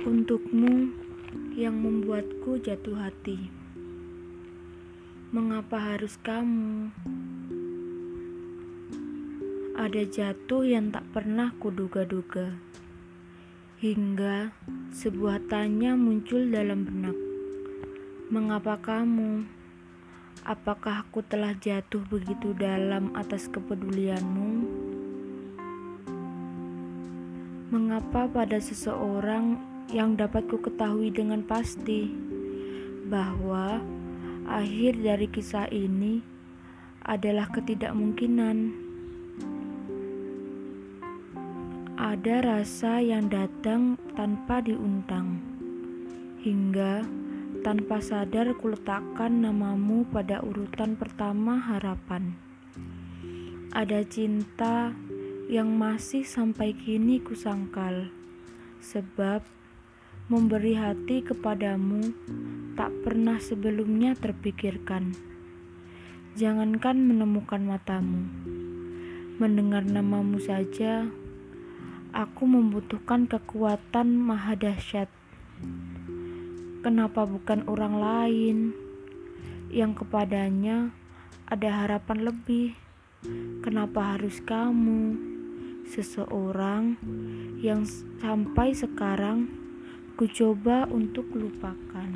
Untukmu yang membuatku jatuh hati, mengapa harus kamu? Ada jatuh yang tak pernah kuduga-duga, hingga sebuah tanya muncul dalam benak: "Mengapa kamu? Apakah aku telah jatuh begitu dalam atas kepedulianmu?" Mengapa pada seseorang yang dapat ku ketahui dengan pasti bahwa akhir dari kisah ini adalah ketidakmungkinan. Ada rasa yang datang tanpa diundang, hingga tanpa sadar kuletakkan namamu pada urutan pertama harapan. Ada cinta yang masih sampai kini kusangkal, sebab Memberi hati kepadamu tak pernah sebelumnya terpikirkan. Jangankan menemukan matamu, mendengar namamu saja, aku membutuhkan kekuatan maha dahsyat. Kenapa bukan orang lain yang kepadanya ada harapan lebih? Kenapa harus kamu, seseorang yang sampai sekarang Ku coba untuk lupakan.